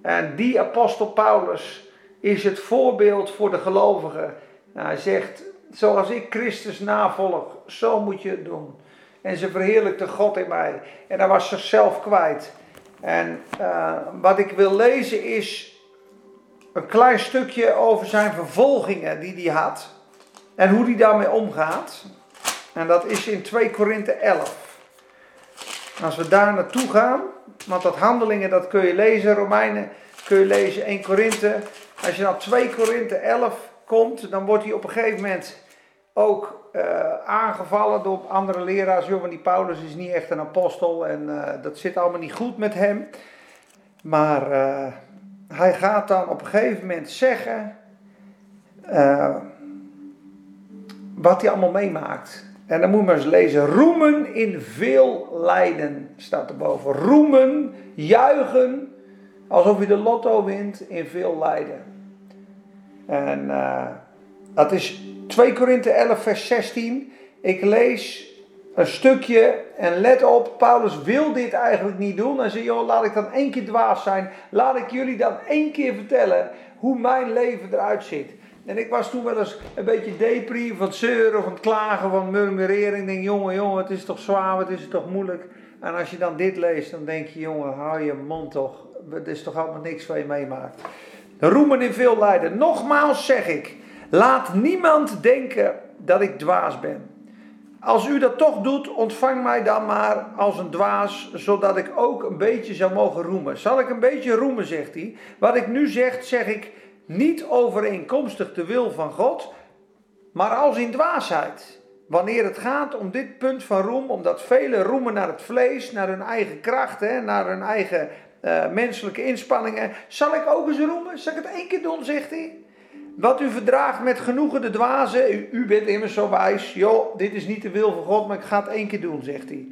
En die apostel Paulus is het voorbeeld voor de gelovigen. Nou, hij zegt, zoals ik Christus navolg, zo moet je het doen. En ze verheerlijkte God in mij. En hij was zichzelf kwijt. En uh, wat ik wil lezen is een klein stukje over zijn vervolgingen die hij had. En hoe hij daarmee omgaat. En dat is in 2 Korinthe 11. Als we daar naartoe gaan, want dat handelingen dat kun je lezen, Romeinen kun je lezen, 1 Korinthe. Als je naar 2 Korinthe 11 komt, dan wordt hij op een gegeven moment ook uh, aangevallen door andere leraars. Joh, die Paulus is niet echt een apostel en uh, dat zit allemaal niet goed met hem. Maar uh, hij gaat dan op een gegeven moment zeggen wat hij allemaal meemaakt. En dan moet je maar eens lezen. Roemen in veel lijden staat erboven. Roemen, juichen, alsof je de lotto wint in veel lijden. En dat is 2 Korinthe 11, vers 16. Ik lees een stukje en let op, Paulus wil dit eigenlijk niet doen. Hij zegt, joh, laat ik dan één keer dwaas zijn. Laat ik jullie dan één keer vertellen hoe mijn leven eruit ziet. En ik was toen wel eens een beetje depri, van het zeuren, van het klagen, van murmureren. Ik denk, jongen, jongen, het is toch zwaar, het is toch moeilijk. En als je dan dit leest, dan denk je, jongen, hou je mond toch. Het is toch allemaal niks wat je meemaakt. Roemen in veel lijden. Nogmaals zeg ik, Laat niemand denken dat ik dwaas ben. Als u dat toch doet, ontvang mij dan maar als een dwaas, zodat ik ook een beetje zou mogen roemen. Zal ik een beetje roemen, zegt hij. Wat ik nu zeg, zeg ik niet overeenkomstig de wil van God, maar als in dwaasheid. wanneer het gaat om dit punt van roem, omdat velen roemen naar het vlees, naar hun eigen kracht, hè, naar hun eigen uh, menselijke inspanningen. Zal ik ook eens roemen? Zal ik het één keer doen, zegt hij. Wat u verdraagt met genoegen de dwazen, u, u bent immers zo wijs. Joh, dit is niet de wil van God, maar ik ga het één keer doen, zegt hij.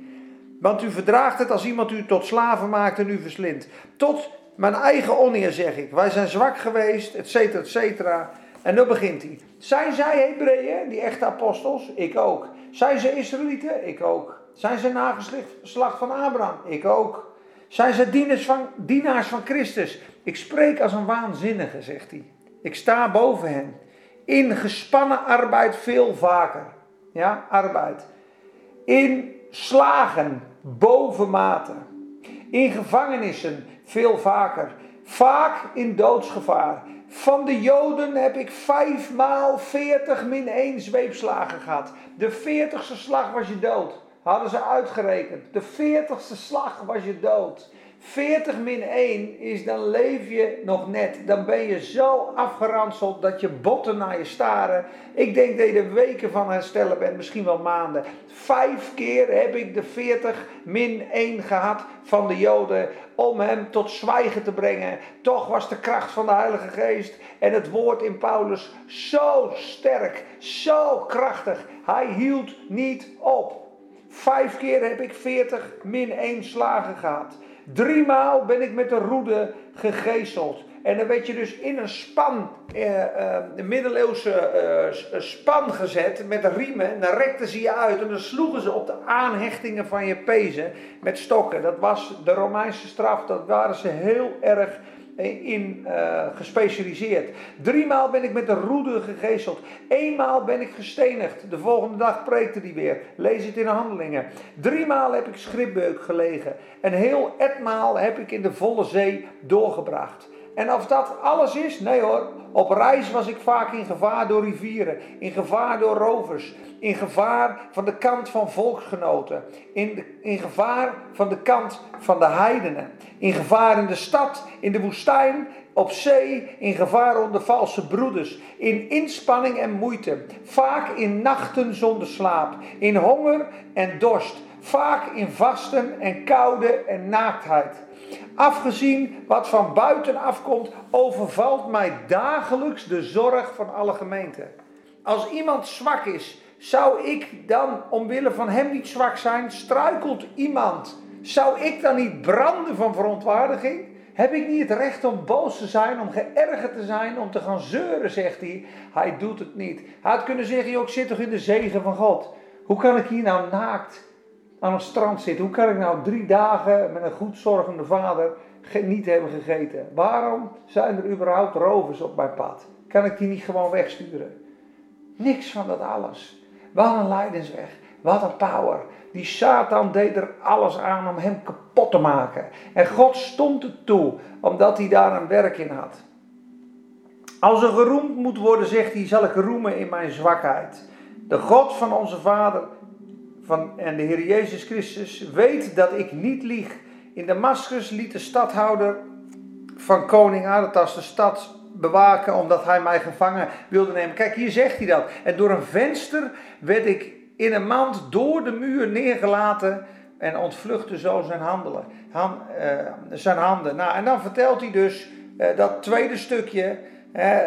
Want u verdraagt het als iemand u tot slaven maakt en u verslindt. Tot mijn eigen oneer zeg ik. Wij zijn zwak geweest, et cetera, et cetera. En dan begint hij. Zijn zij Hebreeën, die echte apostels? Ik ook. Zijn ze Israëlieten? Ik ook. Zijn ze nageslacht van Abraham? Ik ook. Zijn ze dienaars van, dienaars van Christus? Ik spreek als een waanzinnige, zegt hij. Ik sta boven hen. In gespannen arbeid veel vaker. Ja, arbeid. In slagen bovenmate. In gevangenissen veel vaker. Vaak in doodsgevaar. Van de Joden heb ik vijfmaal veertig min één zweepslagen gehad. De veertigste slag was je dood. Hadden ze uitgerekend. De veertigste slag was je dood. 40 min 1 is dan leef je nog net. Dan ben je zo afgeranseld dat je botten naar je staren. Ik denk dat je er weken van herstellen bent, misschien wel maanden. Vijf keer heb ik de 40 min 1 gehad van de Joden om hem tot zwijgen te brengen. Toch was de kracht van de Heilige Geest en het woord in Paulus zo sterk, zo krachtig. Hij hield niet op. Vijf keer heb ik 40 min 1 slagen gehad. Driemaal ben ik met de roede gegezeld. En dan werd je dus in een span, eh, eh, de middeleeuwse eh, span gezet met riemen. En dan rekten ze je uit en dan sloegen ze op de aanhechtingen van je pezen met stokken. Dat was de Romeinse straf, dat waren ze heel erg in uh, gespecialiseerd. Driemaal ben ik met de roede gegezeld. Eenmaal ben ik gestenigd. De volgende dag preekte die weer. Lees het in de handelingen. Driemaal heb ik schipbeuk gelegen. En heel etmaal heb ik in de volle zee doorgebracht. En of dat alles is? Nee hoor. Op reis was ik vaak in gevaar door rivieren, in gevaar door rovers, in gevaar van de kant van volksgenoten, in, in gevaar van de kant van de heidenen, in gevaar in de stad, in de woestijn, op zee, in gevaar onder valse broeders, in inspanning en moeite, vaak in nachten zonder slaap, in honger en dorst, vaak in vasten en koude en naaktheid. Afgezien wat van buiten afkomt, overvalt mij dagelijks de zorg van alle gemeenten. Als iemand zwak is, zou ik dan omwille van hem niet zwak zijn? Struikelt iemand, zou ik dan niet branden van verontwaardiging? Heb ik niet het recht om boos te zijn, om geërgerd te zijn, om te gaan zeuren, zegt hij. Hij doet het niet. Hij had kunnen zeggen, ik zit toch in de zegen van God. Hoe kan ik hier nou naakt aan een strand zitten. Hoe kan ik nou drie dagen met een goed zorgende vader niet hebben gegeten? Waarom zijn er überhaupt rovers op mijn pad? Kan ik die niet gewoon wegsturen? Niks van dat alles. Wat een lijdensweg. Wat een power. Die Satan deed er alles aan om hem kapot te maken. En God stond het toe, omdat hij daar een werk in had. Als er geroemd moet worden, zegt hij, zal ik roemen in mijn zwakheid. De God van onze vader van, en de Heer Jezus Christus weet dat ik niet lieg. In Damascus liet de stadhouder van koning Aretas de stad bewaken omdat hij mij gevangen wilde nemen. Kijk, hier zegt hij dat. En door een venster werd ik in een mand door de muur neergelaten en ontvluchtte zo zijn, handelen, han, uh, zijn handen. Nou, en dan vertelt hij dus uh, dat tweede stukje. Eh,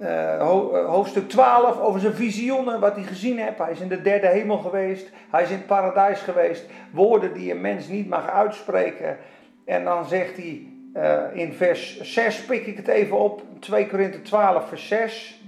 eh, hoofdstuk 12 over zijn visioenen, wat hij gezien heeft. Hij is in de derde hemel geweest, hij is in het paradijs geweest. Woorden die een mens niet mag uitspreken. En dan zegt hij uh, in vers 6, pik ik het even op, 2 Korinthe 12 vers 6.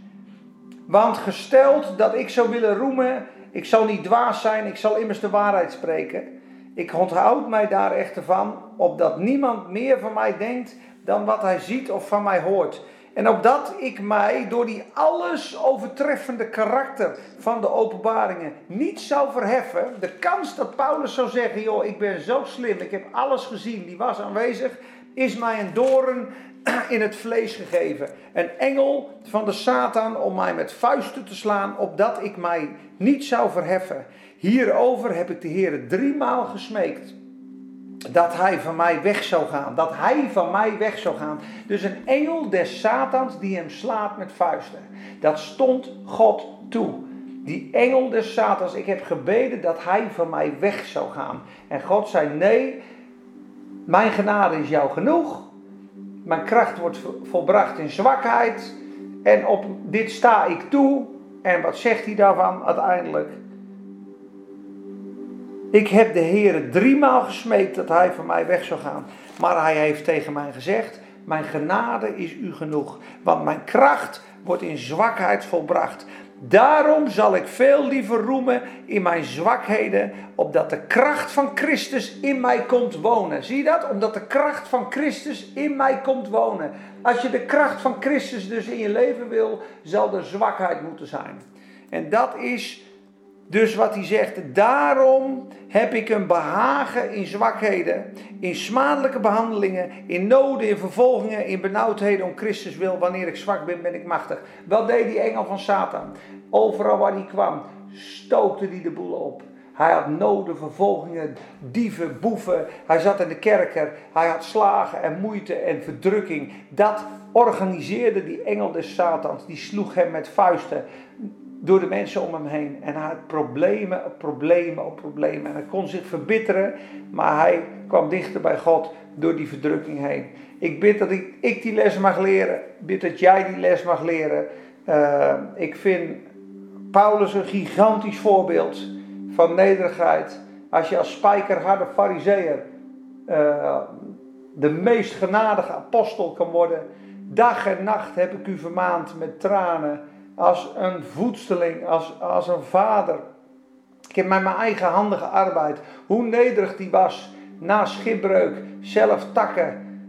Want gesteld dat ik zou willen roemen, ik zal niet dwaas zijn, ik zal immers de waarheid spreken. Ik onthoud mij daar echter van, opdat niemand meer van mij denkt dan wat hij ziet of van mij hoort. En opdat ik mij door die alles overtreffende karakter van de openbaringen niet zou verheffen. De kans dat Paulus zou zeggen, joh, ik ben zo slim, ik heb alles gezien, die was aanwezig, is mij een doorn in het vlees gegeven. Een engel van de Satan om mij met vuisten te slaan, opdat ik mij niet zou verheffen. Hierover heb ik de Heer driemaal gesmeekt dat hij van mij weg zou gaan. Dat hij van mij weg zou gaan. Dus een engel des Satans die hem slaat met vuisten. Dat stond God toe. Die engel des Satans, ik heb gebeden dat hij van mij weg zou gaan. En God zei: Nee, mijn genade is jou genoeg. Mijn kracht wordt volbracht in zwakheid. En op dit sta ik toe. En wat zegt hij daarvan uiteindelijk? Ik heb de Heer driemaal gesmeekt dat hij van mij weg zou gaan. Maar hij heeft tegen mij gezegd: Mijn genade is u genoeg. Want mijn kracht wordt in zwakheid volbracht. Daarom zal ik veel liever roemen in mijn zwakheden, opdat de kracht van Christus in mij komt wonen. Zie je dat? Omdat de kracht van Christus in mij komt wonen. Als je de kracht van Christus dus in je leven wil, zal er zwakheid moeten zijn. En dat is dus wat hij zegt, daarom heb ik een behagen in zwakheden, in smadelijke behandelingen, in noden, in vervolgingen, in benauwdheden om Christus wil. Wanneer ik zwak ben, ben ik machtig. Wat deed die engel van Satan? Overal waar hij kwam, stookte hij de boel op. Hij had noden, vervolgingen, dieven, boeven. Hij zat in de kerker. Hij had slagen en moeite en verdrukking. Dat organiseerde die engel des Satans. Die sloeg hem met vuisten door de mensen om hem heen. En hij had problemen op problemen op problemen. En hij kon zich verbitteren, maar hij kwam dichter bij God door die verdrukking heen. Ik bid dat ik, ik die les mag leren. Ik bid dat jij die les mag leren. Uh, ik vind Paulus een gigantisch voorbeeld van nederigheid. Als je als spijkerharde fariseer uh, de meest genadige apostel kan worden. Dag en nacht heb ik u vermaand met tranen als een voedsteling, als, als een vader. Ik heb met mijn eigen handen gearbeid. Hoe nederig die was na schipbreuk, zelf takken.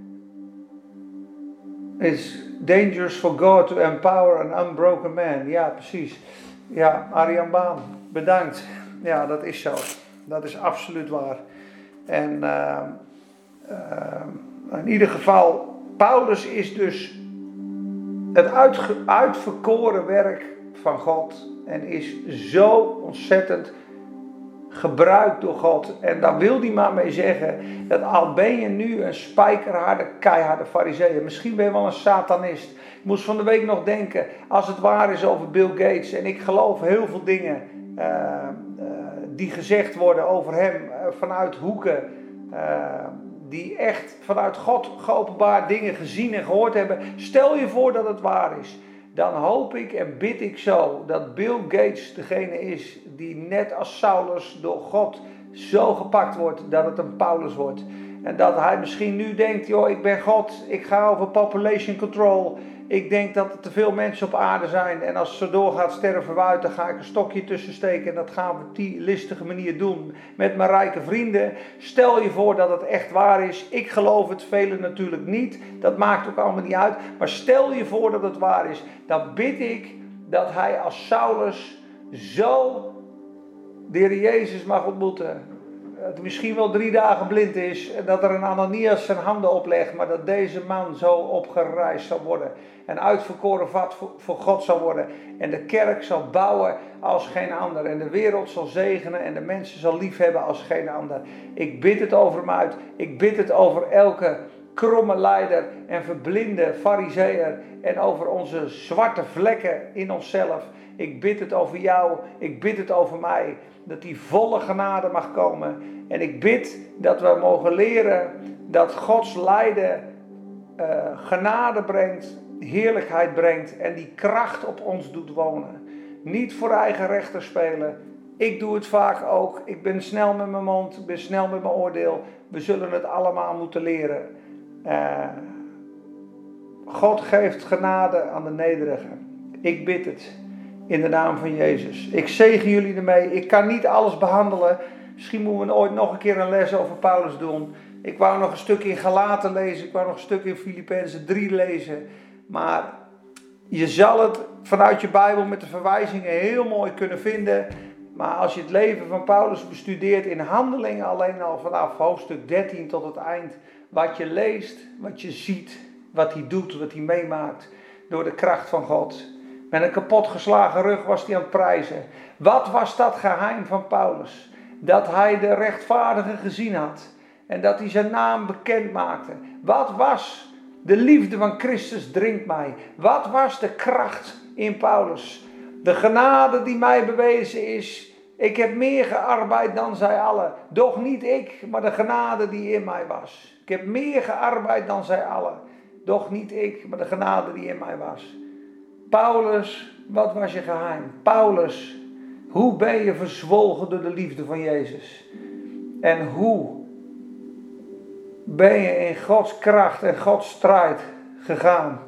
It's dangerous for God to empower an unbroken man. Ja, precies. Ja, Arjan Baan, bedankt. Ja, dat is zo. Dat is absoluut waar. En uh, uh, in ieder geval, Paulus is dus het uitverkoren werk van God en is zo ontzettend gebruikt door God. En daar wil hij maar mee zeggen dat al ben je nu een spijkerharde, keiharde fariseeër, misschien ben je wel een satanist. Ik moest van de week nog denken, als het waar is over Bill Gates, en ik geloof heel veel dingen uh, uh, die gezegd worden over hem uh, vanuit hoeken die echt vanuit God geopenbaard dingen gezien en gehoord hebben. Stel je voor dat het waar is. Dan hoop ik en bid ik zo dat Bill Gates degene is die net als Saulus door God zo gepakt wordt dat het een Paulus wordt. En dat hij misschien nu denkt, joh, ik ben God, ik ga over population control. Ik denk dat er te veel mensen op aarde zijn. En als ze doorgaat sterven we uit, dan ga ik een stokje tussen steken. En dat gaan we op die listige manier doen met mijn rijke vrienden. Stel je voor dat het echt waar is. Ik geloof het, velen natuurlijk niet. Dat maakt ook allemaal niet uit. Maar stel je voor dat het waar is. Dan bid ik dat hij als Saulus zo de Heer Jezus mag ontmoeten het misschien wel drie dagen blind is. En dat er een Ananias zijn handen oplegt. Maar dat deze man zo opgereisd zal worden. En uitverkoren vat voor, God zal worden. En de kerk zal bouwen als geen ander. En de wereld zal zegenen. En de mensen zal liefhebben als geen ander. Ik bid het over hem uit. Ik bid het over elke kromme leider en verblinde fariseer. En over onze zwarte vlekken in onszelf. Ik bid het over jou. Ik bid het over mij dat die volle genade mag komen. En ik bid dat we mogen leren dat Gods lijden uh, genade brengt, heerlijkheid brengt en die kracht op ons doet wonen. Niet voor eigen rechter spelen. Ik doe het vaak ook. Ik ben snel met mijn mond, ik ben snel met mijn oordeel. We zullen het allemaal moeten leren. Uh, God geeft genade aan de nederigen. Ik bid het. In de naam van Jezus. Ik zegen jullie ermee. Ik kan niet alles behandelen. Misschien moeten we ooit nog een keer een les over Paulus doen. Ik wou nog een stuk in Galaten lezen. Ik wou nog een stuk in Filippenzen 3 lezen. Maar je zal het vanuit je Bijbel met de verwijzingen heel mooi kunnen vinden. Maar als je het leven van Paulus bestudeert in handelingen, alleen al vanaf hoofdstuk 13 tot het eind. Wat je leest, wat je ziet, wat hij doet, wat hij meemaakt. Door de kracht van God. Met een kapotgeslagen rug was hij aan het prijzen. Wat was dat geheim van Paulus? Dat hij de rechtvaardige gezien had en dat hij zijn naam bekend maakte. Wat was de liefde van Christus drinkt mij? Wat was de kracht in Paulus? De genade die mij bewezen is, ik heb meer gearbeid dan zij allen. Doch niet ik, maar de genade die in mij was. Ik heb meer gearbeid dan zij allen. Doch niet ik, maar de genade die in mij was. Paulus, wat was je geheim? Paulus, hoe ben je verzwolgen door de liefde van Jezus? En hoe ben je in Gods kracht en Gods strijd gegaan?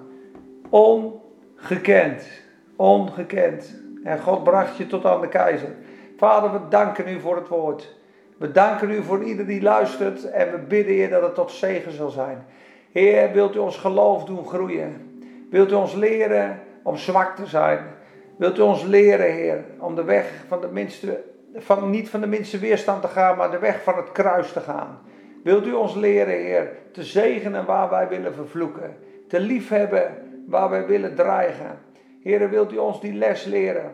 Ongekend. Ongekend. En God bracht je tot aan de keizer. Vader, we danken u voor het woord. We danken u voor ieder die luistert en we bidden je dat het tot zegen zal zijn. Heer, wilt u ons geloof doen groeien? Wilt u ons leren om zwak te zijn? Wilt u ons leren, Heer, om de weg van de minste, van, niet van de minste weerstand te gaan, maar de weg van het kruis te gaan? Wilt u ons leren, Heer, te zegenen waar wij willen vervloeken, te liefhebben waar wij willen dreigen? Heer, wilt u ons die les leren,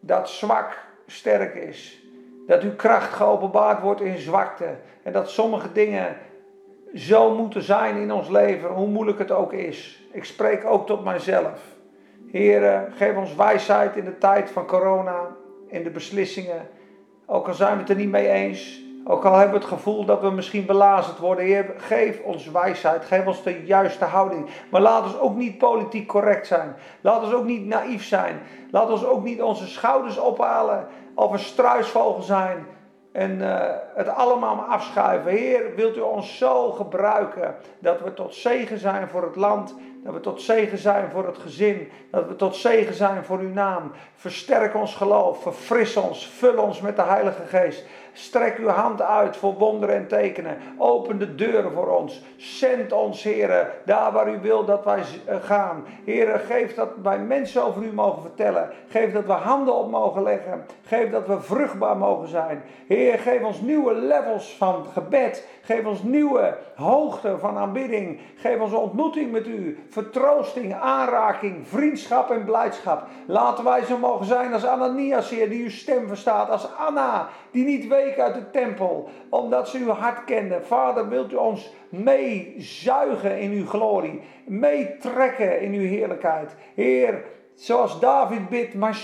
dat zwak sterk is, dat uw kracht geopenbaard wordt in zwakte en dat sommige dingen zo moeten zijn in ons leven, hoe moeilijk het ook is. Ik spreek ook tot mijzelf. Heer, geef ons wijsheid in de tijd van corona, in de beslissingen. Ook al zijn we het er niet mee eens, ook al hebben we het gevoel dat we misschien belazerd worden. Heer, geef ons wijsheid, geef ons de juiste houding. Maar laat ons ook niet politiek correct zijn. Laat ons ook niet naïef zijn. Laat ons ook niet onze schouders ophalen of een struisvogel zijn en uh, het allemaal maar afschuiven. Heer, wilt u ons zo gebruiken dat we tot zegen zijn voor het land, dat we tot zegen zijn voor het gezin, dat we tot zegen zijn voor uw naam. Versterk ons geloof, verfris ons, vul ons met de Heilige Geest. Strek uw hand uit voor wonderen en tekenen. Open de deuren voor ons. Zend ons, heren, daar waar u wil dat wij eh, gaan. Heren, geef dat wij mensen over u mogen vertellen. Geef dat we handen op mogen leggen. Geef dat we vruchtbaar mogen zijn. Heer, geef ons nieuwe levels van gebed. Geef ons nieuwe hoogte van aanbidding. Geef ons ontmoeting met u. Vertroosting, aanraking, vriendschap en blijdschap. Laten wij zo mogen zijn als Ananias, Heer, die uw stem verstaat. Als Anna, die niet uit de tempel, omdat ze uw hart kende. Vader, wilt u ons meezuigen in uw glorie, meetrekken in uw heerlijkheid. Heer, zoals David bidt, mijn,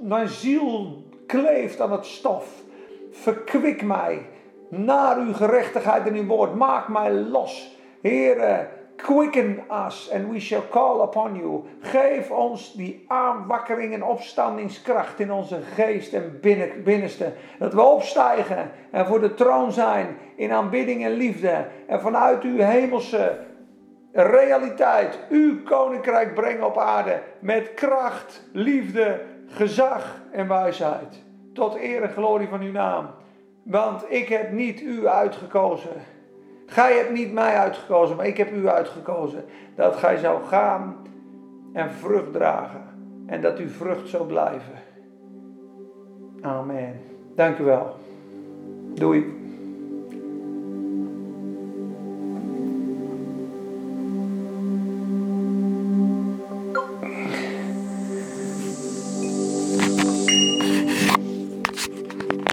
mijn ziel kleeft aan het stof. Verkwik mij naar uw gerechtigheid en uw woord. Maak mij los. Heer, Quicken us and we shall call upon you. Geef ons die aanwakkering en opstandingskracht in onze geest en binnen, binnenste. Dat we opstijgen en voor de troon zijn in aanbidding en liefde. En vanuit uw hemelse realiteit uw koninkrijk brengen op aarde. Met kracht, liefde, gezag en wijsheid. Tot eer en glorie van uw naam. Want ik heb niet u uitgekozen Gij hebt niet mij uitgekozen, maar ik heb u uitgekozen. Dat gij zou gaan en vrucht dragen. En dat uw vrucht zou blijven. Amen. Dank u wel. Doei.